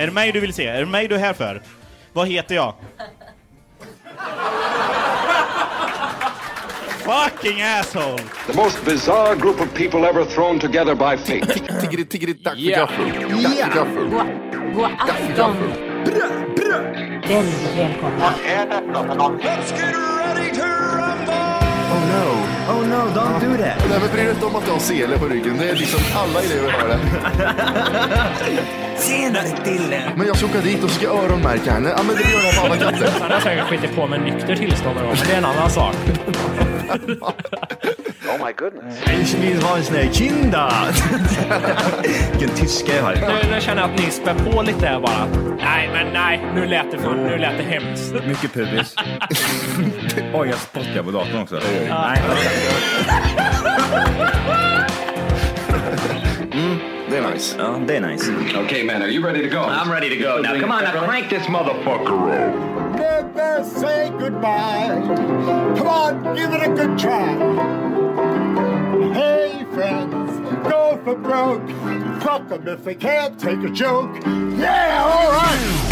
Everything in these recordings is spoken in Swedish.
Är det mig du vill se? Är det mig du är här för? Vad heter jag? Fucking asshole! The most bizarre group of people ever thrown together by fate. Tiggeri, tiggeri, dack för gaffel. Dack för gaffel. God afton! Väldigt välkomna. Oh no, oh no, don't do that. Nej, men bry dig inte om att du har sele på ryggen. Det är liksom alla elever har det. Tjenare Dille! Men jag ska åka dit och ska öronmärka henne. Ja, men det gör jag på alla katter. Han har säkert skitit på med nykter tillstånd men det är en annan sak. Ich vill ha en sån här kinda! Vilken tyska jag har. Nu, nu känner jag att ni spär på lite här bara. Nej, men nej, nu lät det, för, nu lät det hemskt. Mycket pubis. Oj, jag spottar på datorn också. Nej. Det är nice. Ja, det är nice. okay, man, are you ready to go? I'm ready to go. Now, come on, now crank this motherfucker up. Never say goodbye. Come on, give it a good try. Hey, friends, go for broke. Fuck them if they can't take a joke. Yeah, all right.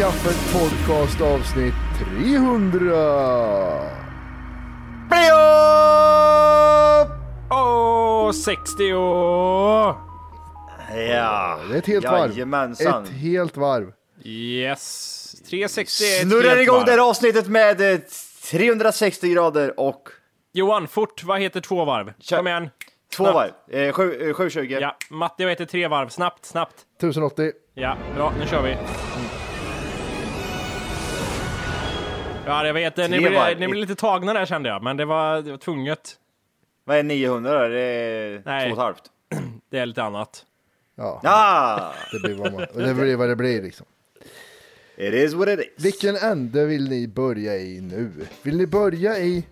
Kaffet podcast avsnitt 300. Åh, 60 år! Ja, Det är ett helt varv. Jajamensan. Ett helt varv. Yes. 360 är ett Snurrar helt igång varv. det här avsnittet med eh, 360 grader och Johan, fort, vad heter två varv? Kör. Kom igen. två Snabbt. varv. Eh, sju- eh, 720. Ja, Matti, vad heter tre varv? Snabbt, snabbt. 1080. Ja, bra, nu kör vi. Ja, jag vet, ni blev, ni blev lite tagna där kände jag, men det var, det var tvunget. Vad är 900 då? Det är Nej. två och ett halvt. Det är lite annat. Ja, Ah! det blir vad, man, det blir vad det blir liksom. It is what it is. Vilken ände vill ni börja i nu? Vill ni börja i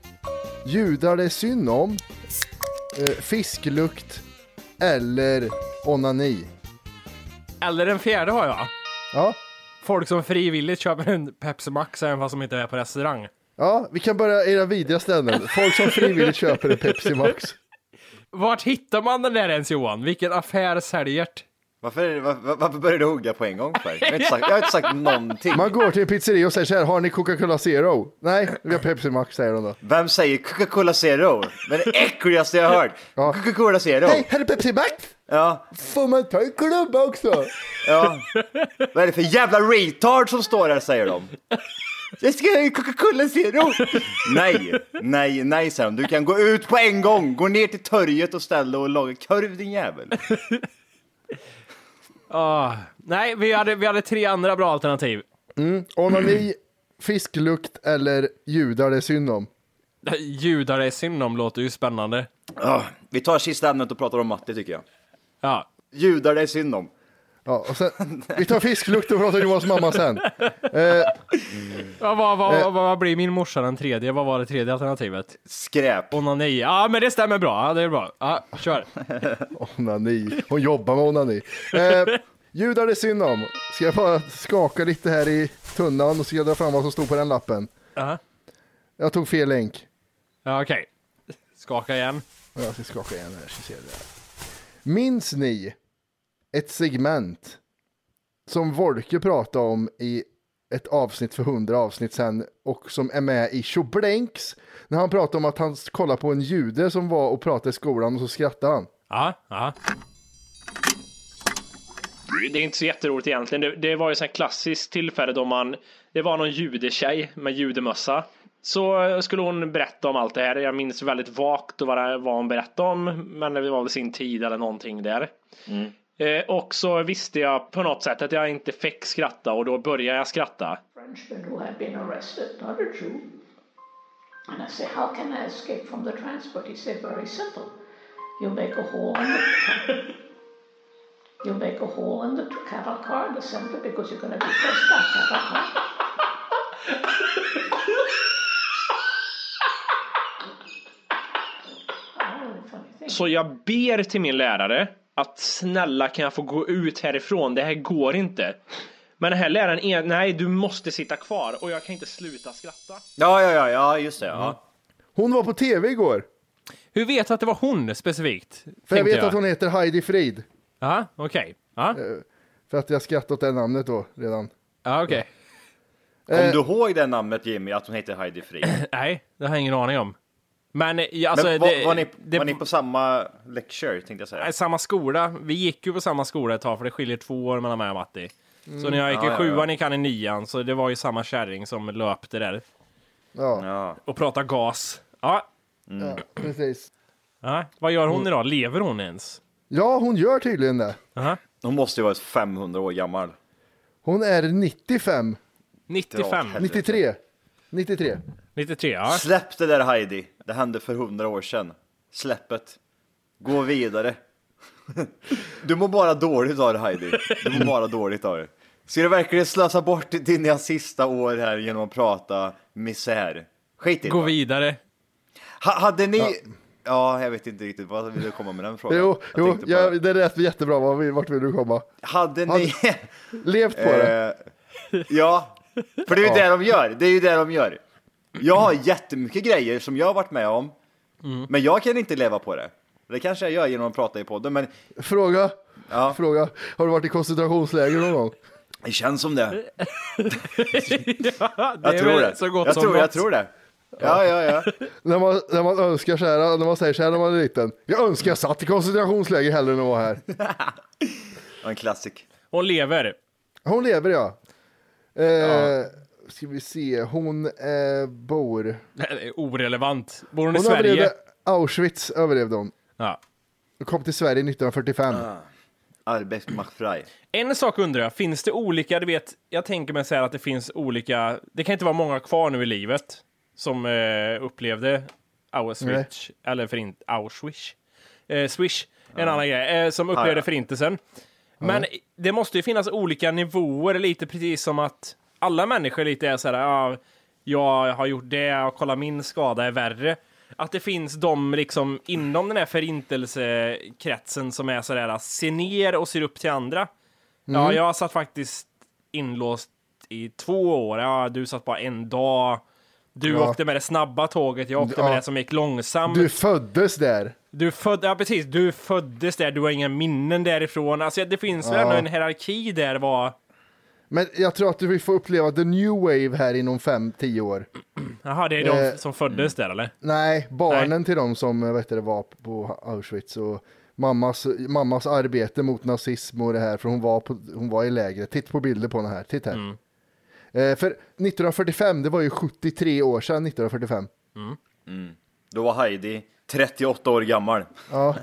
judar det är synd om, eh, fisklukt eller onani? Eller den fjärde har jag. Ja, Folk som frivilligt köper en Pepsi Max även fast de inte är på restaurang. ja, vi kan börja era vidrigaste änden. Folk som frivilligt köper en Pepsi Max. Vart hittar man den där ens Johan? Vilken affär säljer det? Varför, varför, varför började du hugga på en gång för? Jag har inte sagt, jag har inte sagt någonting. Man går till en pizzeria och säger så här, har ni Coca-Cola Zero? Nej, vi har Pepsi Max säger de då. Vem säger Coca-Cola Zero? Men det äckligaste jag har hört. Ja. Coca-Cola Zero. Hej, här är Pepsi Max! Ja, Får man ta en klubba också? ja. Vad är det för jävla retard som står här säger de. Jag ska ha Coca-Cola Zero. Nej, nej, nej säger de. Du kan gå ut på en gång. Gå ner till torget och ställ dig och laga korv din jävel. Ah, nej, vi hade, vi hade tre andra bra alternativ. Onani, fisklukt eller judar det är synd om? Judar är synd om låter ju spännande. Ah, vi tar sista ämnet och pratar om matte tycker jag. Ja, Judar det är synd om. Ja, och sen, vi tar fisklukt och pratar Johans mamma sen. Eh, Ja, vad, vad, Eh. vad, vad blir min morsa den tredje? Vad var det tredje alternativet? Skräp. Onani. Ja, men det stämmer bra. Ja, det är bra. Ja, kör. onani. Hon jobbar med onani. Eh, judar det är synd om. Ska jag bara skaka lite här i tunnan och ska jag dra fram vad som stod på den lappen. Ja, Jag tog fel länk. ja okej. Skaka igen. Jag ska skaka igen här så ser du det. Minns ni ett segment som Wolke pratade om i ett avsnitt för hundra avsnitt sen och som är med i Tjoblänks när han pratade om att han kollade på en jude som var och pratade i skolan och så skrattade han. Ja, ja. Det är inte så jätteroligt egentligen. Det, det var ju så här klassiskt tillfälle då man, det var någon judetjej med judemössa. Så skulle hon berätta om allt det här. Jag minns väldigt vagt vad, det, vad hon berättade om, men det var väl sin tid eller någonting där. Eh, och så visste jag på något sätt att jag inte fick skratta och då började jag skratta. Frenchman who had been arrested, not a Jew. And I say, how can I escape from the transport? He said, very simple. You make a hole in the you make a hole in the cattle car in the center because you're going to be first that cattle car. Så jag ber till min lärare att snälla kan jag få gå ut härifrån? Det här går inte. Men den här läraren är, nej du måste sitta kvar och jag kan inte sluta skratta. Ja, ja, ja, ja, just det. Ja. Hon var på tv igår. Hur vet du att det var hon specifikt? För jag vet att hon heter Heidi Frid. Ja, okej. Ja, För att jag skrattat åt det namnet då redan. ja okej. Kom Eh. du ihåg det namnet Jimmy, att hon heter Heidi Frid? Nej, det har jag ingen aning om. Men eh, alltså, Men var, det, var, ni, det, var ni på samma lecture, tänkte jag säga? Nej, samma skola. Vi gick ju på samma skola ett tag för det skiljer två år mellan mig och Matti. Så när jag gick Mm. Ja, i ja, sjuan ja. gick han i nian, så det var ju samma kärring som löpte där Ja, Ja. och pratade gas. Ja, ja precis. ja. vad gör Mm. hon idag? Lever hon ens? Ja, hon gör tydligen det. Aha. Hon måste ju vara 500 år gammal. Hon är 95, 95? 93, 93. 93, ja. Släpp det där Heidi. Det hände för 100 år sedan. Släppet. Gå vidare. Du mår bara dåligt av det Heidi. Du mår bara dåligt av det. Ska du verkligen slösa bort dina sista år här genom att prata misär? Skit i det. Gå vidare. Ha, hade ni... Ja. jag vet inte riktigt. Vad vill du komma med den frågan? Jo, Jag jo ja, det. lät jättebra. Vart vill, du komma? Hade ni... Levt på det. Eh, ja, för det är ju Ja. det de gör. Det är ju det de gör. Jag har jättemycket grejer som jag har varit med om, Mm. men jag kan inte leva på det. Det kanske jag gör genom att prata i podden, men Fråga, ja, fråga. Har du varit i koncentrationsläger någon gång? det känns som det. ja, det Jag tror det. så gott jag som tror, något. jag tror det. Ja, ja, ja. När man, när man önskar så här, när man säger så här när man är liten. Jag önskar jag satt i koncentrationsläger hellre än att vara här. En klassik. Hon lever. Hon lever ja. Eh, Ska vi se, hon eh, bor... Det är Orelevant. Bor hon i Hon Sverige? överlevde Auschwitz, överlevde hon. Ja. Hon kom till Sverige 1945. Arbetsmachtfrei. En sak undrar jag, finns det olika, du vet, jag tänker mig så här att det finns olika, det kan inte vara många kvar nu i livet som eh, upplevde Auschwitz, eller förint, Auschwitz, eh, Swish, en annan grej, eh, som upplevde Ja, ja. förintelsen. Men det måste ju finnas olika nivåer, lite precis som att alla människor lite är så här, ja, jag har gjort det, och kolla min skada är värre. Att det finns de liksom inom den här förintelsekretsen som är sådär, ser ner och ser upp till andra. Ja, Mm. jag satt faktiskt inlåst i två år. Ja, du satt bara en dag. Du Ja. åkte med det snabba tåget, jag åkte Ja. med det som gick långsamt. Du föddes där. Du föd, ja precis, du föddes där, du har inga minnen därifrån. Alltså det finns väl Ja. ändå en hierarki där vad... Men jag tror att du vill få uppleva the new wave här inom 5-10 år. Jaha, det är de Eh, som föddes där eller? Nej, barnen till de som eh, vet det, var på Auschwitz och mammas, mammas arbete mot nazism och det här, för hon var, på, hon var i lägret. Titta på bilder på den här, titta här. Eh, för 1945, det var ju 73 år sedan 1945. Då var Heidi 38 år gammal. Ja.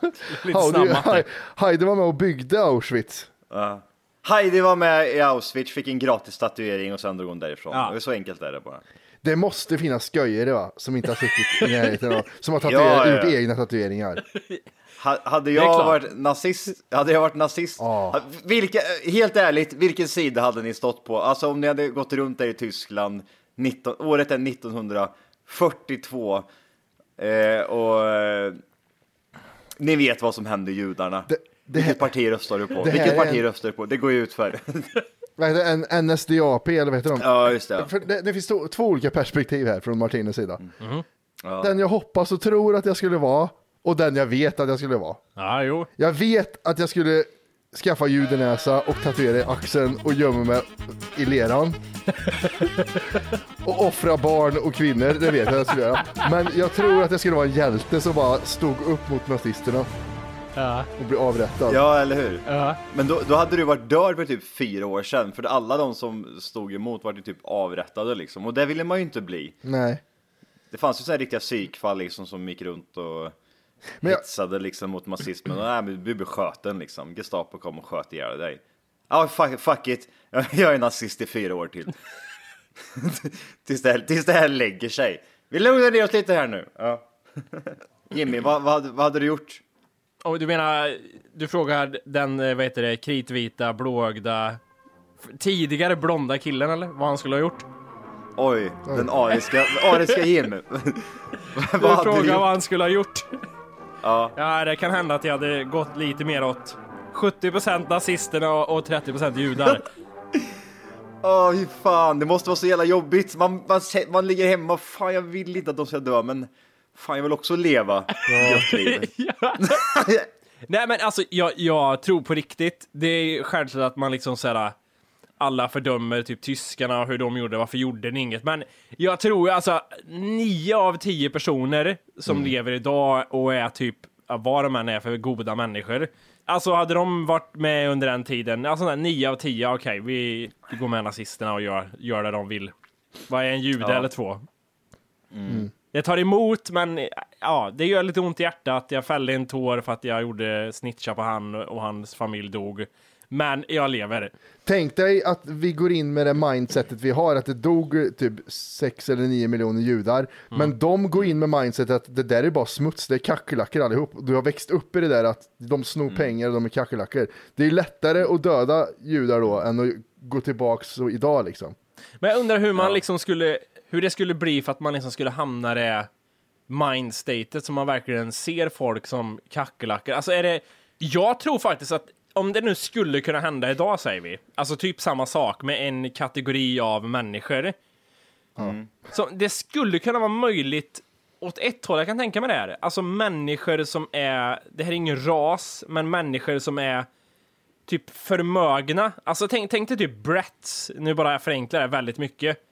Lite Heidi, Heidi var med och byggde Auschwitz. Ja. Heidi var med i Auschwitz, fick en gratis tatuering och sen drog hon därifrån. Ja. Det så enkelt är det bara. Det måste finnas sköjare va, som inte har suttit i närheten av, som har tatuerat, Ja, ja. gjort egna tatueringar. Ha- Hade jag varit nazist, hade jag varit nazist, ha- vilka, helt ärligt, vilken sida hade ni stått på? Alltså om ni hade gått runt där i Tyskland, 19, året är 1942, eh, och eh, ni vet vad som hände judarna. Vilket parti röstar du på? det här Vilket parti en- röstar du på? Det går ju ut för. Vad heter det? En NSDAP eller vad heter de? Ja, just det. För det, det finns två, två olika perspektiv här från Martinez sida. Mm. Ja. Den jag hoppas och tror att jag skulle vara och den jag vet att jag skulle vara. Ja, jo. Jag vet att jag skulle skaffa judenäsa och tatuera i axeln och gömma mig i leran. och offra barn och kvinnor, det vet jag att jag skulle göra. Men jag tror att jag skulle vara en hjälte som bara stod upp mot nazisterna Ja. och blev avrättad. Ja, eller hur? Ja. Men då, då hade du varit död för typ fyra år sedan, för alla de som stod emot var ju typ avrättade liksom, och det ville man ju inte bli. Nej. Det fanns ju sådana riktiga psykfall liksom som gick runt och Men jag- hetsade liksom mot nazismen. Och, Nej, men du blir skjuten liksom. Gestapo kom och sköt ihjäl dig. Ja, fuck, fuck it. Jag är nazist i fyra år till. tills, det här, tills det här lägger sig. Vi lugnar ner oss lite här nu. Ja. Jimmy, vad, vad, vad hade du gjort? Och du menar, du frågar den, eh, vad heter det, kritvita, blåögda, tidigare blonda killen eller? Vad han skulle ha gjort? Oj, den ariska, ariska Jimmy. Du vad hade du frågar vad han skulle ha gjort. Ja. Ja, det kan hända att jag hade gått lite mer åt 70% nazisterna och och 30% judar. Åh, fy fan, det måste vara så jävla jobbigt. Man, man, man ligger hemma, fan jag vill inte att de ska dö, men fan jag vill också leva liv. Nej men alltså, jag, jag tror på riktigt, det är självklart att man liksom såhär, alla fördömer typ tyskarna och hur de gjorde, varför gjorde ni inget? Men jag tror alltså, nio av tio personer som lever idag och är typ, ja, vad de än är för goda människor. Alltså hade de varit med under den tiden, alltså där, nio av tio, okej, vi, vi går med nazisterna och gör, gör det de vill. Vad är en jude Ja. eller två? Mm. Jag tar emot, men ja, det gör lite ont i hjärtat. Jag fällde en tår för att jag gjorde snitcha på han och hans familj dog. Men jag lever. Tänk dig att vi går in med det mindsetet vi har, att det dog typ 6 eller 9 miljoner judar. Mm. Men de går in med mindsetet att det där är bara smuts, det är kackerlackor allihop. Du har växt upp i det där att de snor Mm. pengar och de är kackerlackor. Det är lättare att döda judar då än att gå tillbaks så idag liksom. Men jag undrar hur man liksom skulle, hur det skulle bli för att man liksom skulle hamna det mindstatet som man verkligen ser folk som kackerlackor. Alltså är det, jag tror faktiskt att om det nu skulle kunna hända idag säger vi, alltså typ samma sak med en kategori av människor. Så det skulle kunna vara möjligt åt ett håll, jag kan tänka mig det här. Alltså människor som är, det här är ingen ras, men människor som är typ förmögna. Alltså tänk, tänk dig typ Bratz, nu bara jag förenklar det väldigt mycket.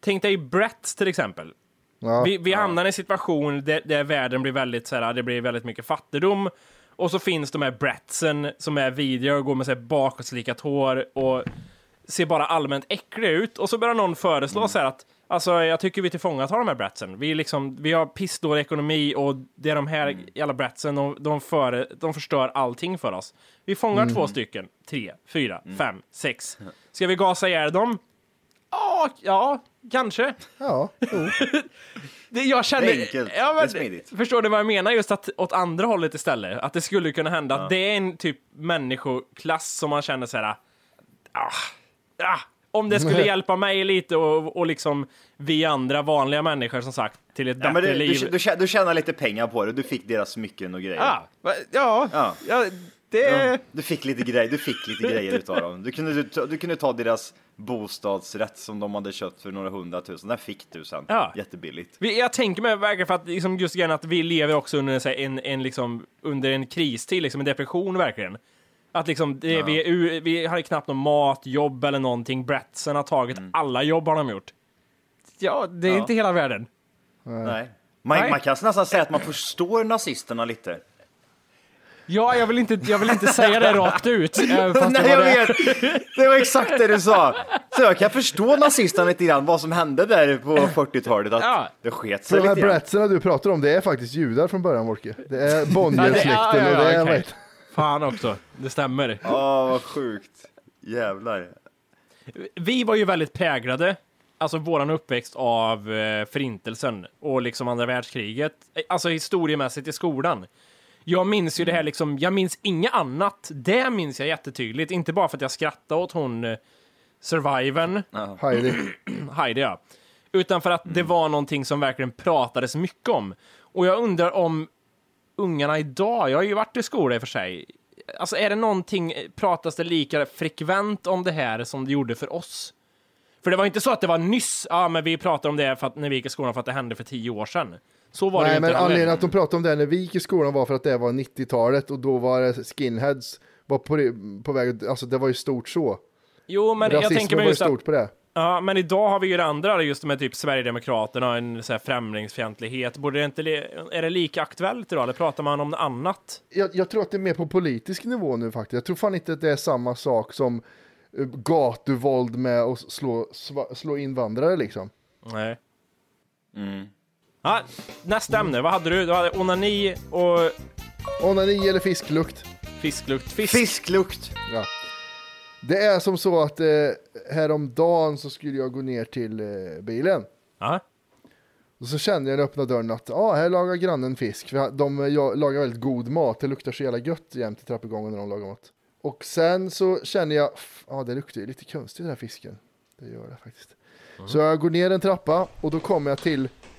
Tänk dig Bratz till exempel. Ja. Vi, vi hamnar i en situation där, där världen blir väldigt så här, det blir väldigt mycket fattigdom. Och så finns de här Bratsen som är vidriga och går med här bakåtslickat hår och ser bara allmänt äckliga ut. Och så börjar någon föreslå så här att Alltså jag tycker vi tillfångatar de här bratsen. Vi, liksom, vi har pissdålig ekonomi och det är de här jävla bratsen, de, de, före, de förstör allting för oss. Vi fångar Mm. två stycken, tre, fyra, fem, sex. Ska vi gasa ihjäl dem? Ja, ja, kanske. Ja, Det, jag känner, Det är enkelt. Ja, men, Det är smidigt. Förstår du vad jag menar? Just att åt andra hållet istället. Att det skulle kunna hända Ja. att det är en typ människoklass som man känner så här. Ah, ah, om det skulle hjälpa mig lite och, och liksom vi andra vanliga människor som sagt till ett Ja, bättre du, liv. du, du, du tjänar lite pengar på det, du fick deras smycken och grejer. Va- ja, Ja. ja, det... Ja, du fick lite grejer, du fick lite grejer utav dem. Du kunde, du, du kunde ta deras bostadsrätt som de hade köpt för några hundratusen. Den fick du sen. Ja. Jättebilligt. Jag tänker mig verkligen för att liksom just grejen att vi lever också under en, en, liksom, under en kristid, liksom en depression verkligen. Att liksom, det, Ja. vi, vi har knappt någon mat, jobb eller någonting. Bratsen har tagit alla jobb har de gjort. Ja, det är Mm. Ja. inte hela världen. Nej. Man, Nej. man kan nästan säga att man förstår nazisterna lite. Ja, jag vill inte, jag vill inte säga det rakt ut. det Nej, var jag det. vet! Det var exakt det du sa. Så jag kan förstå nazisterna lite grann, vad som hände där på 40-talet. Att det sket sig de här lite grann. bratserna du pratar om, det är faktiskt judar från början, Wolke. Det är Ja, Bonniersläkten ja, ja, och det är... ja, heter- Fan också, det stämmer. Ja, vad sjukt. Jävlar. Vi var ju väldigt präglade alltså våran uppväxt av eh, förintelsen och liksom andra världskriget, eh, alltså historiemässigt i skolan. Jag minns ju det här liksom, jag minns inget annat. Det minns jag jättetydligt, inte bara för att jag skrattade åt hon eh, survivern, Heidi. Heidi ja. Utan för att det var någonting som verkligen pratades mycket om. Och jag undrar om ungarna idag, jag har ju varit i skola i och för sig, alltså är det någonting, pratas det lika frekvent om det här som det gjorde för oss? För det var inte så att det var nyss, ja men vi pratar om det för att, när vi gick i skolan för att det hände för tio år sedan. Så var det ju Nej, inte men anledningen att de pratade om det när vi gick i skolan var för att det var 90-talet och då var det skinheads var på, på väg, alltså det var ju stort så. Jo, men jag Rasismen tänker var mig ju just att, stort på det. ja, men idag har vi ju det andra, just med typ Sverigedemokraterna och en så här främlingsfientlighet. Borde det inte, är det lika aktuellt idag, eller pratar man om något annat? Jag, jag tror att det är mer på politisk nivå nu faktiskt. Jag tror fan inte att det är samma sak som eh, gatuvåld med att slå, slå invandrare liksom. Nej. Ja, nästa ämne, vad hade du? Du hade onani och Onani eller fisklukt. fisklukt. Fisk. Fisklukt. Ja. Det är som så att eh, häromdagen så skulle jag gå ner till eh, bilen. Ja. Och så kände jag när jag öppnade dörren att ah, här lagar grannen fisk. För de eh, jag, lagar väldigt god mat. Det luktar så jävla gött jämt i trappuppgången när de lagar mat. Och sen så känner jag, ja ah, det luktar ju lite konstigt den här fisken. Det gör det faktiskt. Så jag går ner en trappa och då kommer jag till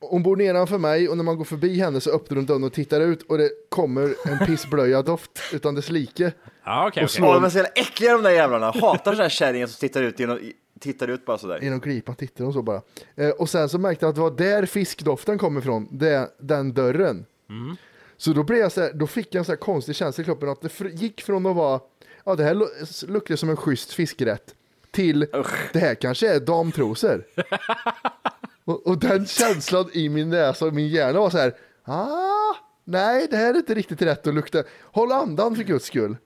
Hon bor nedanför mig och när man går förbi henne så öppnar hon dörren och tittar ut och det kommer en pissblöja doft utan dess like. Ja, okej, Och slår- Åh, de är så jävla äckliga de där jävlarna. Hatar sådana här kärringar som tittar ut genom, tittar ut bara sådär. Genom glipan tittar hon så bara. Eh, och sen så märkte jag att det var där fiskdoften kom ifrån, det, den dörren. Mm. Så då, blev jag så här, då fick jag en så här konstig känsla i kroppen att det gick från att vara, ja det här lu- luktar som en schysst fiskrätt, till det här kanske är damtrosor. och, och den känslan i min näsa och min hjärna var så här, ah, nej det här är inte riktigt rätt att lukta. Håll andan för guds skull.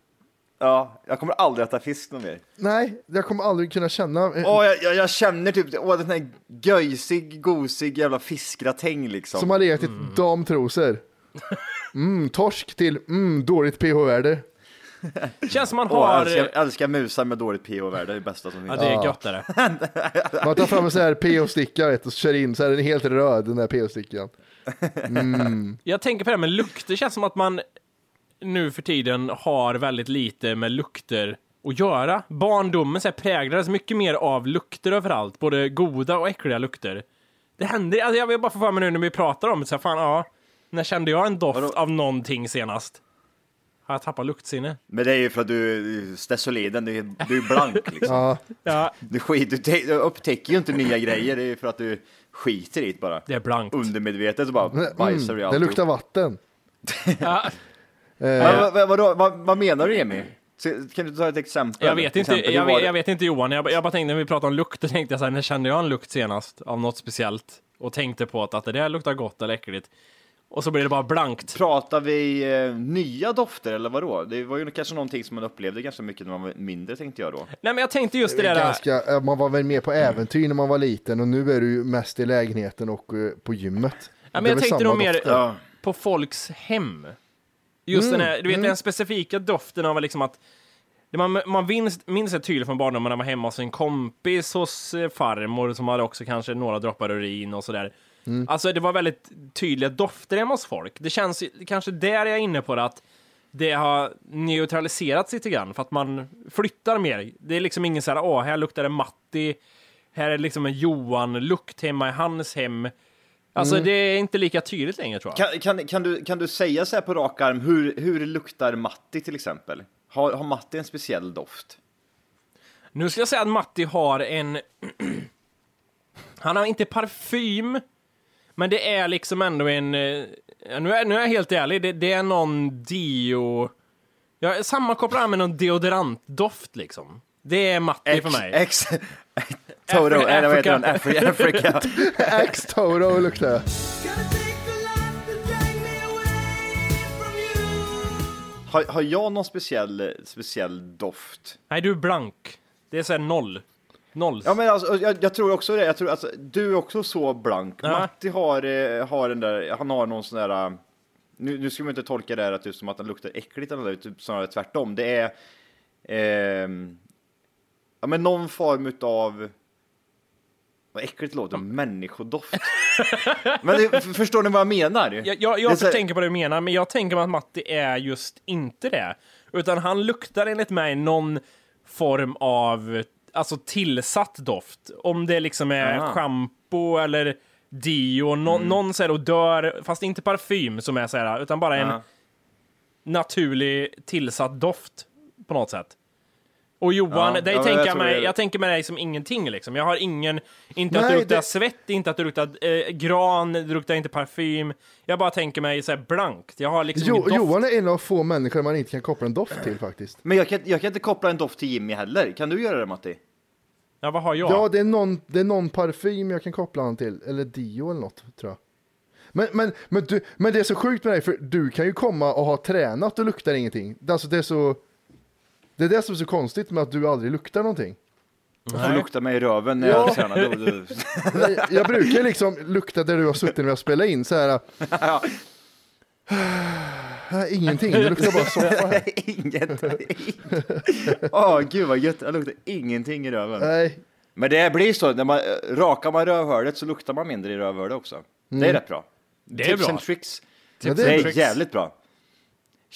Ja, jag kommer aldrig äta fisk någon mer. Nej, jag kommer aldrig kunna känna. eh, Åh, jag, jag, jag känner typ, åh den här göjsig, gosig jävla fiskgratäng liksom. Som har legat i damtrosor. Mm, torsk till mm, dåligt pH-värde. Känns som man har... älskar, jag älskar musar med dåligt pH-värde, det är det bästa som finns. Ja, det är gött det. Man tar fram en sån här pH-sticka vet, och så kör in så är den helt röd den där pH-stickan. Mm. Jag tänker på det här med lukter, det känns som att man nu för tiden har väldigt lite med lukter att göra. Barndomen så här präglades mycket mer av lukter överallt, både goda och äckliga lukter. Det händer, alltså jag vill bara få för mig nu när vi pratar om det, så här, fan ja, när kände jag en doft av någonting senast? Har jag tappat luktsinne? Men det är ju för att du är stesoliden, du, är- du är blank liksom. Ja. Ja, Du, skit, du, te, du upptäcker ju inte nya grejer, det är ju för att du skiter i det bara. det är blankt. Undermedvetet så bara bajsar du i Mm, det luktar vatten. Ja, Eh, Men, vad, vad, vadå, vad, vad menar du Emil? Så, Kan du ta ett exempel? jag vet inte, exempel, jag var vet, det? jag vet inte Johan, jag, jag bara tänkte när vi pratade om lukter tänkte jag så här, när kände jag en lukt senast av något speciellt? Och tänkte på att, att det där luktar gott eller äckligt. Och så blir det bara blankt. Pratar vi eh, nya dofter eller vadå? Det var ju kanske någonting som man upplevde ganska mycket när man var mindre tänkte jag då. Nej men jag tänkte just det det är där. ganska, eh, man var väl mer på äventyr när man var liten och nu är du ju mest i lägenheten och eh, på gymmet. Ja, men jag tänkte nog mer. Ja. på folks hem. Just Mm, den här, du vet mm. den specifika doften av liksom att man, man minns, minns det tydligt från barndomen när man var hemma hos en kompis hos eh, farmor som hade också kanske några droppar urin och sådär. Mm. Alltså det var väldigt tydliga dofter hemma hos folk. Det känns kanske där jag är inne på det att det har neutraliserats lite grann för att man flyttar mer. Det är liksom ingen så här, åh, här luktar det Matti, här är liksom en Johan-lukt hemma i hans hem. Alltså Mm. det är inte lika tydligt längre tror jag. Kan, kan, kan, du, kan du säga så här på rak arm, hur, hur luktar Matti till exempel? Har, har Matti en speciell doft? Nu ska jag säga att Matti har en... Han har inte parfym, men det är liksom ändå en... eh, Nu är, nu är jag helt ärlig, det, det är någon dio... Jag sammankopplar han med någon deodorantdoft liksom. Det är Matti för mig. X, Toto, eller vad heter han? Africa. Afri- Africa. X-Toro luktar det. Har, har jag någon speciell, speciell doft? Nej, du är blank. Det är såhär noll. Noll. Ja men alltså, jag, jag tror också det, jag tror, alltså, du är också så blank. Ja. Matti har, eh, har den där, han har någon sån där, eh, nu, nu ska man inte tolka det här är som att han luktar äckligt eller något, typ snarare tvärtom. Det är, ehm, ja men någon form utav, vad äckligt det låter, människodoft. men det, förstår ni vad jag menar? Jag, jag, jag här- tänker på det du menar, men jag tänker att Matti är just inte det. Utan han luktar enligt mig någon form av alltså tillsatt doft. Om det liksom är Aha. shampoo eller dio, nå, Mm. någon så odör, fast inte parfym som är så här, utan bara en naturlig tillsatt doft på något sätt. Och Johan, Ja, dig ja, tänker jag jag, mig, jag tänker mig dig som ingenting liksom. Jag har ingen, inte att Nej, det luktar det- svett, inte att det luktar eh, gran, det luktar inte parfym. Jag bara tänker mig så här blankt. Jag har liksom Jo. Johan är en av få människor man inte kan koppla en doft till faktiskt. Men jag kan, jag kan inte koppla en doft till Jimmy heller. Kan du göra det Matti? Ja, vad har jag? Ja, det är, någon, det är någon parfym jag kan koppla honom till, eller Dio eller något tror jag. Men, men, men, du, men det är så sjukt med dig, för du kan ju komma och ha tränat och luktar ingenting. Alltså det är så... Det är det som är så konstigt med att du aldrig luktar någonting. Du får lukta mig i röven när Ja. jag tränar. Då, då. Jag, jag brukar liksom lukta där du har suttit när jag spelar in så här. Nej, Ingenting, det luktar bara soffa här. Ingenting. Åh gud vad gött, jag luktar ingenting i röven. Nej. Men det blir så, när man rakar man rövhålet så luktar man mindre i rövhålet också. Det är Mm. rätt bra. Det är Tips bra. and tricks. Ja, det, det är jävligt bra.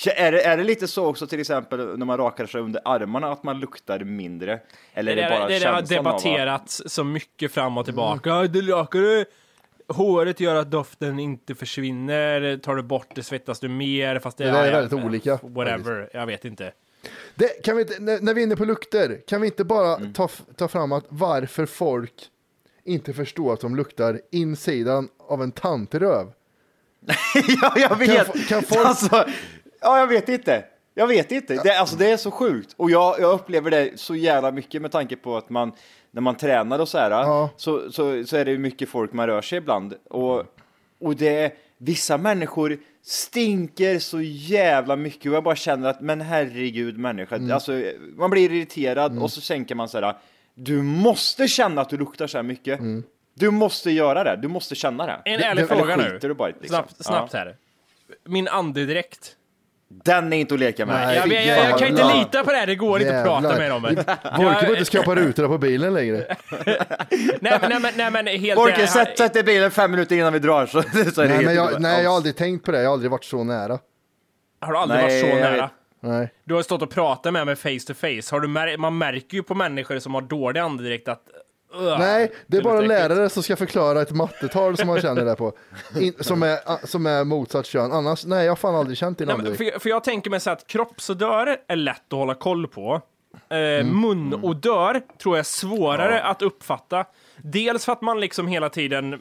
Är det, är det lite så också till exempel när man rakar sig under armarna att man luktar mindre? Eller är det, det, bara det, det har av att- debatterats så mycket fram och tillbaka. Mm. Du rakar du håret gör att doften inte försvinner. Tar du bort det svettas du mer. Fast det, Det är ja, väldigt olika, Whatever, jag vet inte. Det, kan vi inte, när, vi är inne på lukter, kan vi inte bara Mm. ta, ta fram att varför folk inte förstår att de luktar insidan av en tantröv? ja, jag vet! Kan, kan folk... Alltså, ja, jag vet inte. Jag vet inte. Det, alltså, det är så sjukt. Och jag, jag upplever det så jävla mycket med tanke på att man, när man tränar och så här, så, så, så är det ju mycket folk man rör sig ibland. Och, och det, vissa människor stinker så jävla mycket och jag bara känner att, men herregud människa, Mm. alltså, man blir irriterad och så tänker man så här, du måste känna att du luktar så här mycket. Mm. Du måste göra det, du måste känna det. En ärlig Eller fråga nu. skiter Du bara, i det, liksom. Snabbt, snabbt här. Min andedräkt. Den är inte att leka med. Nej, Jag, jag, jag, jag kan inte lita på det här, det går inte att prata med dem. Volke behöver inte skrapa rutorna på bilen längre. Nej, men- nej, men, nej, men helt ärligt, sätt, sätt i bilen fem minuter innan vi drar så, så Nej, men jag, nej, jag har aldrig tänkt på det. Jag har aldrig varit så nära. Har du aldrig Nej, varit så nära? vet. Nej. Du har stått och pratat med mig face to face. Har du mär- man märker ju på människor som har dålig andedräkt att... Nej, det är bara lärare som ska förklara ett mattetal som man känner det på. In, som, är, som är motsatt kön. Annars, nej, jag har fan aldrig känt din andedräkt. för, för jag tänker mig så att kroppsodör är lätt att hålla koll på. Eh, Mm. Munodör tror jag är svårare att uppfatta. Dels för att man liksom hela tiden...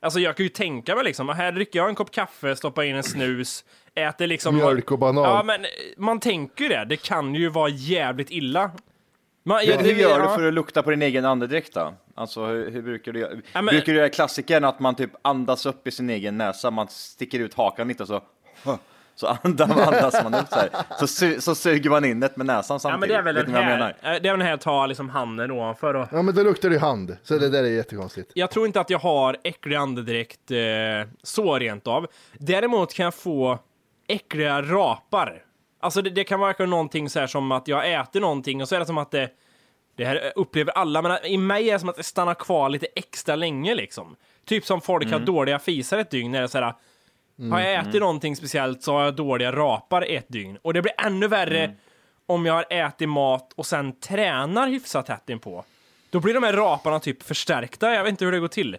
Alltså jag kan ju tänka mig liksom, här dricker jag en kopp kaffe, stoppar in en snus, äter liksom... Mjölk och banan. Ja, men man tänker ju det. Det kan ju vara jävligt illa. Man, Hur, hur gör ja. du för att lukta på din egen andedräkt då? Alltså hur, hur brukar du göra? Ja, men- Brukar du göra klassikern att man typ andas upp i sin egen näsa, man sticker ut hakan lite och så så andas, andas man upp så här. Så, su, så suger man in det med näsan Ja, samtidigt. men det är väl den här, eh, det är väl den här ta liksom handen ovanför och Ja, men då luktar det hand. Så det där är jättekonstigt. Jag tror inte att jag har äcklig andedräkt eh, så rent av. Däremot kan jag få äckliga rapar. Alltså det, det kan vara någonting så här som att jag äter någonting och så är det som att det det här upplever alla, men i mig är det som att det stannar kvar lite extra länge liksom. Typ som folk har Mm. dåliga fisar ett dygn. När det är så här, har jag ätit Mm. någonting speciellt så har jag dåliga rapar ett dygn. Och det blir ännu värre Mm. om jag har ätit mat och sen tränar hyfsat tätt inpå. Då blir de här raparna typ förstärkta. Jag vet inte hur det går till.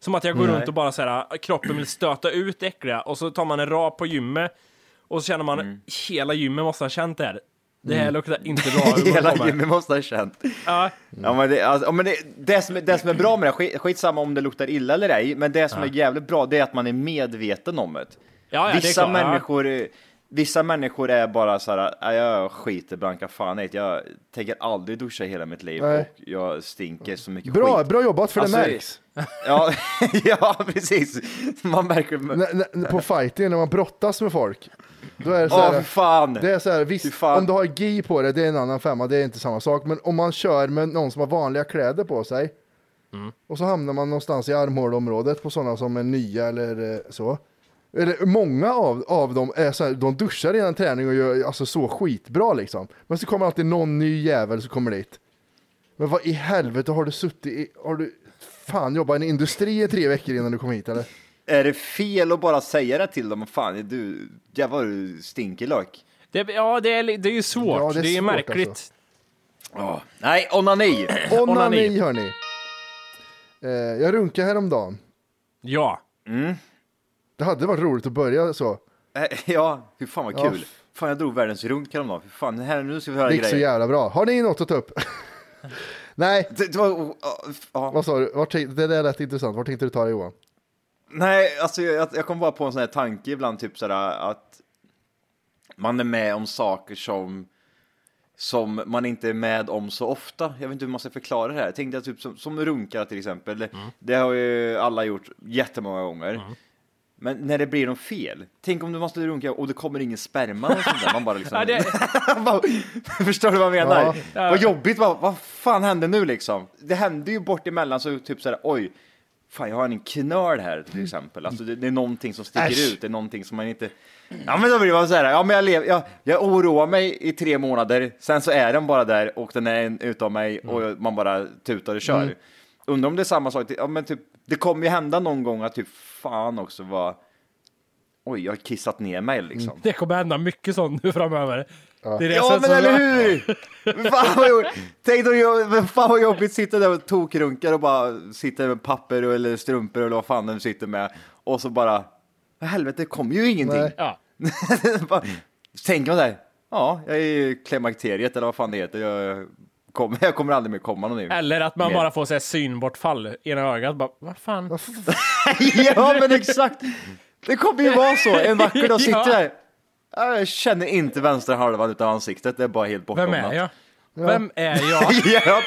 Som att jag går Nej. runt och bara så här, kroppen vill stöta ut det äckliga och så tar man en rap på gymmet och så känner man Mm. hela gymmet måste ha känt det här. Det här Mm. luktar inte bra. Hela gymmet måste ha känt. Ja. Ja, men det, alltså, men det, det, som, är- det som är bra med det, skit, skitsamma om det luktar illa eller ej, men det som Ja. är jävligt bra det är att man är medveten om det. Ja, ja, det är vissa, klart, människor, vissa människor är bara så här, "Nej, jag skiter blanka fan i det. jag tänker aldrig duscha hela mitt liv Nej. och jag stinker så mycket Bra, skit. bra jobbat för Alltså, det märks. Ja, ja, precis. Man märker... N- på fighting när man brottas med folk. Då är det så här, fy fan. Det är så här, visst, om du har gi på det, det är en annan femma, det är inte samma sak. Men om man kör med någon som har vanliga kläder på sig och så hamnar man någonstans i armhålområdet på sådana som är nya eller eh, så. Eller många av, av dem är så här, de duschar innan träning och gör alltså så skitbra liksom. Men så kommer alltid någon ny jävel som kommer dit. Men vad i helvete har du suttit i, har du fan jobbat i en industri i tre veckor innan du kom hit eller? Är det fel att bara säga det till dem? Fan, du, jävlar du stinker lök. Det, ja, det är, det är ju svårt. Ja, det är, det är svårt, märkligt. alltså. Ja. Nej, onani. Onani hörni. Eh, jag runkade häromdagen. Ja. Mm. Det hade varit roligt att börja så. Eh, Ja, hur fan vad Ja. kul. Fan, jag drog världens runk häromdagen. Fy fan, här, nu ska vi höra Det gick så grejer. jävla bra. Har ni något att ta upp? Nej. Det, det var, ja. Vad sa du? Vart, tänk- det där lät intressant. Var tänkte du ta det Johan? Nej, alltså jag, jag kom bara på en sån här tanke ibland, typ sådär att man är med om saker som som man inte är med om så ofta. Jag vet inte hur man ska förklara det här. Jag tänkte typ som, som runkar till exempel. Det- Det har ju alla gjort jättemånga gånger. Men när det blir något fel. Tänk om du måste runka och det kommer ingen sperma och sånt där. Man bara liksom... Ja, det- Bara- Förstår du vad jag menar? Ja. Vad jobbigt, vad, vad fan hände nu liksom? Det hände ju bort emellan så typ såhär, oj, fan jag har en knöl här till exempel. Alltså det, det är någonting som sticker Äsch. ut, det är någonting som man inte... Ja men då blir det så här, ja men jag, lev, jag, jag oroar mig i tre månader, sen så är den bara där och den är en utav mig och man bara tutar och kör. Mm. Undrar om det är samma sak, ja men typ, det kommer ju hända någon gång att typ fan också var Oj, jag har kissat ner mig liksom. Det kommer hända mycket sånt nu framöver. Det är det Ja, men eller jag- hur! Men fan vad jobbigt. Tänk då, jag- fan vad jobbigt sitta där och tokrunkar och bara sitta med papper eller strumpor eller vad fan den sitter med. Och så bara, "Vad helvete, det kommer ju ingenting. Ja. bara, tänker man här, ja, jag är i klimakteriet eller vad fan det heter. Jag kommer, jag kommer aldrig mer komma någon in. Eller att man Mer. bara får så här synbortfall i ena ögat. Bara, vad fan? ja, men exakt. Det kommer ju vara så. En vacker dag sitter Ja. jag där. Ja, Jag känner inte vänstra halvan utav ansiktet. Det är bara helt Vem bortdomnat. är jag? Vem är jag? ja.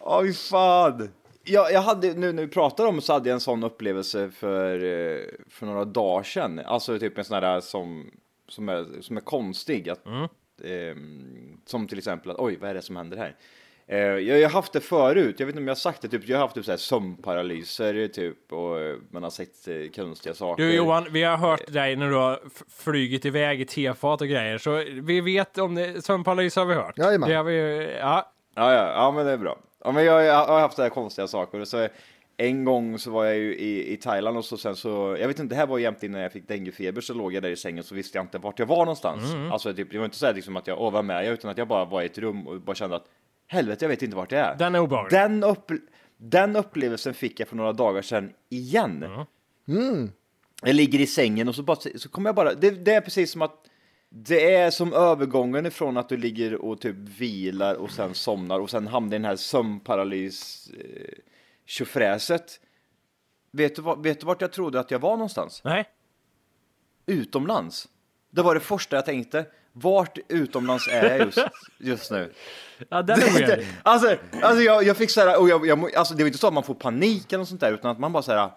Oj, fan. Jag, jag hade, nu när vi pratar om så hade jag en sån upplevelse för, eh, för några dagar sedan. Alltså typ en sån här som, som, är, som är konstig. Att, ehm, som till exempel att oj, vad är det som händer här? Eh, jag har haft det förut, jag vet inte om jag har sagt det, typ, jag har haft typ så här sömnparalyser typ och eh, man har sett eh, konstiga saker. Du Johan, vi har hört dig när du har flugit iväg i tefat och grejer, så vi vet om det, sömnparalys har vi hört. Jajamän. Det har vi, ja. Ja, ja, ja, men det är bra. Ja, men jag, jag har haft så här konstiga saker. Så en gång så var jag ju i, i Thailand och så sen så, jag vet inte, det här var jämt innan jag fick denguefeber så låg jag där i sängen så visste jag inte vart jag var någonstans. Mm. Alltså typ, det var inte så här liksom att jag, åh vad med jag, utan att jag bara var i ett rum och bara kände att helvete, jag vet inte vart jag är. Den är obehaglig. Den, upp, den upplevelsen fick jag för några dagar sedan igen. Mm. Jag ligger i sängen och så, bara, så kommer jag bara, det, det är precis som att det är som övergången ifrån att du ligger och typ vilar och sen somnar och sen hamnar i den här sömnparalys eh, tjofräset. Vet du, vet du vart jag trodde att jag var någonstans? Nej. Utomlands. Det var det första jag tänkte. Vart utomlands är jag just, just nu? Ja, den är weird. alltså, alltså jag, jag fick så här, och jag, jag, alltså det är inte så att man får panik eller något sånt där, utan att man bara så här,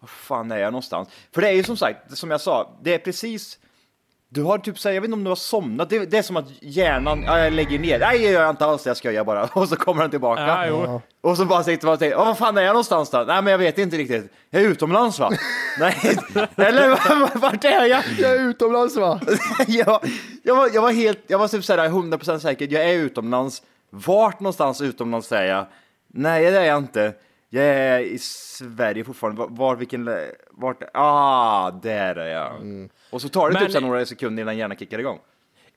var fan är jag någonstans? För det är ju som sagt, som jag sa, det är precis, du har typ så här, jag vet inte om du har somnat, det, det är som att hjärnan, ja, jag lägger ner, nej jag gör inte alls det, jag skojar bara, och så kommer den tillbaka. Ja. Och så bara sitter man och tänker, "Åh, vad fan är jag någonstans då? Nej men jag vet inte riktigt, jag är utomlands va? nej, eller vart är jag? Jag är utomlands va? jag, jag, var, jag var helt, jag var typ såhär 100% säker, jag är utomlands. Vart någonstans utomlands är jag? Nej, det är jag inte. Jag är i Sverige fortfarande. Var, var vilken... Vart? Ah, där är jag. Och så tar det Men- typ så några sekunder innan hjärnan kickar igång.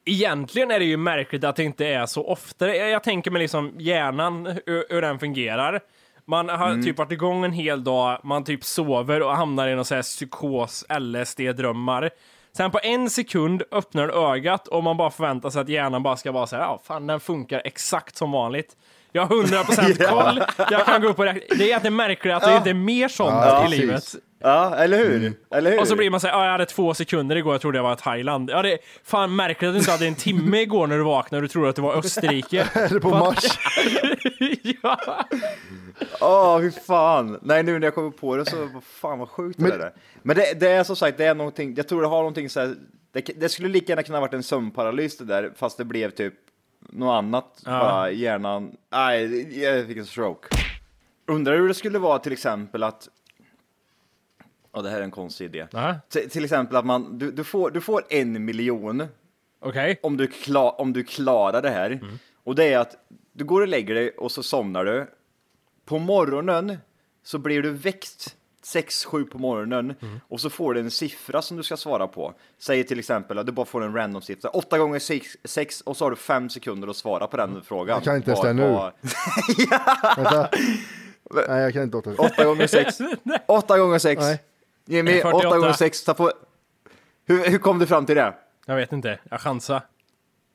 Egentligen är det ju märkligt att det inte är så ofta. Jag, tänker mig liksom hjärnan, hur, hur den fungerar. Man har Mm. typ varit igång en hel dag, man typ sover och hamnar i någon så här psykos, LSD-drömmar. Sen på en sekund öppnar ögat och man bara förväntar sig att hjärnan bara ska vara så här, ja fan den funkar exakt som vanligt. Jag har 100% Ja. koll, jag kan gå upp och räkna. Det är egentligen märkligt att det Ja. inte är mer sånt Ja, i precis. livet. Ja, eller hur? Eller hur? Och så blir man såhär, ah, jag hade två sekunder igår, jag trodde jag var i Thailand. Ja, det är fan märkligt att du inte hade en timme igår när du vaknade och du trodde att det var Österrike. Eller på Mars. ja. Åh, fy fan. Nej, nu när jag kommer på det så, fan vad sjukt det Men- där är. Men det, det är som sagt, det är någonting, jag tror det har någonting så här, det, det skulle lika gärna kunna varit en sömnparalys det där, fast det blev typ något annat. Ja. Bara hjärnan, nej, jag fick en stroke. Undrar hur det skulle vara till exempel att, ja det här är en konstig idé. T- till exempel att man, du, du, får, du får en miljon Okej. om, du om du klarar det här. Och det är att du går och lägger dig och så somnar du. På morgonen så blir du väckt 6-7 på morgonen och så får du en siffra som du ska svara på. Säg till exempel att du bara får en random siffra. 8 gånger 6 och så har du 5 sekunder att svara på den frågan. Jag kan inte ens det nu. Vänta. Nej, jag kan inte åtta. 8 gånger 6. 8 gånger 6. Nej. Jimmy, 8 48. gånger 6. Ta på... hur, hur kom du fram till det? Jag vet inte, jag chansar.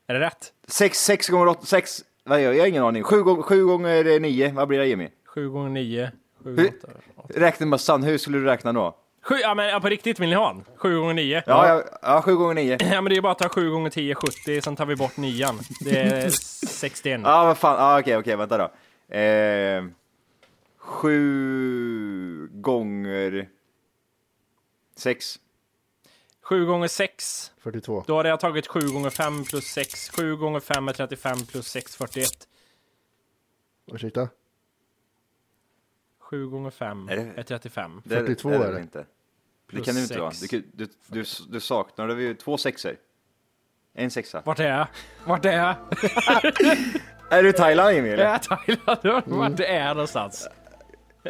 Är det rätt? 6, 6 gånger 8, 6, vad gör jag? Har ingen aning. 7 gånger, 7 gånger 9, vad blir det Jimmy? 7 gånger 9, 7 Hur, 8. räknemössan, hur skulle du räkna då? Sju, ja men ja, på riktigt vill ni ha en? 7 gånger 9? Ja, ja, ja 7 gånger 9. Ja men det är bara att ta 7 gånger 10, 70, sen tar vi bort 9 Det är 61. Ja, vad fan, ja, okej, okej, vänta då. Eh, 7 gånger 6. 7 gånger 6. 42. Då hade jag tagit 7 gånger 5 plus 6. 7 gånger 5 är 35 plus 6 41. Ursäkta? 7 gånger 5 Är det- är 35. Det 42 det är det. inte. Det Plus kan du inte vara. Du, du, du, du saknar det ju två sexor. En sexa. Vart är jag? Vart är jag? Är du i Thailand Jimmy? Jag Eller? är i Thailand. Vart är jag någonstans?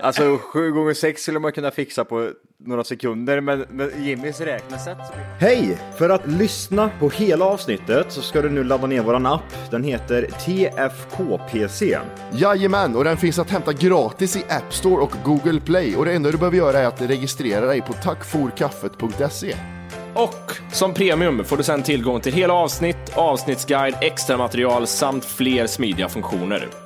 Alltså sju gånger sex skulle man kunna fixa på några sekunder, men med Jimmys räknesätt Hej! För att lyssna på hela avsnittet så ska du nu ladda ner våran app. Den heter TFKPC. Jajamän, och den finns att hämta gratis i App Store och Google Play. Och det enda du behöver göra är att registrera dig på tackforkaffet.se. Och som premium får du sedan tillgång till hela avsnitt, avsnittsguide, extra material samt fler smidiga funktioner.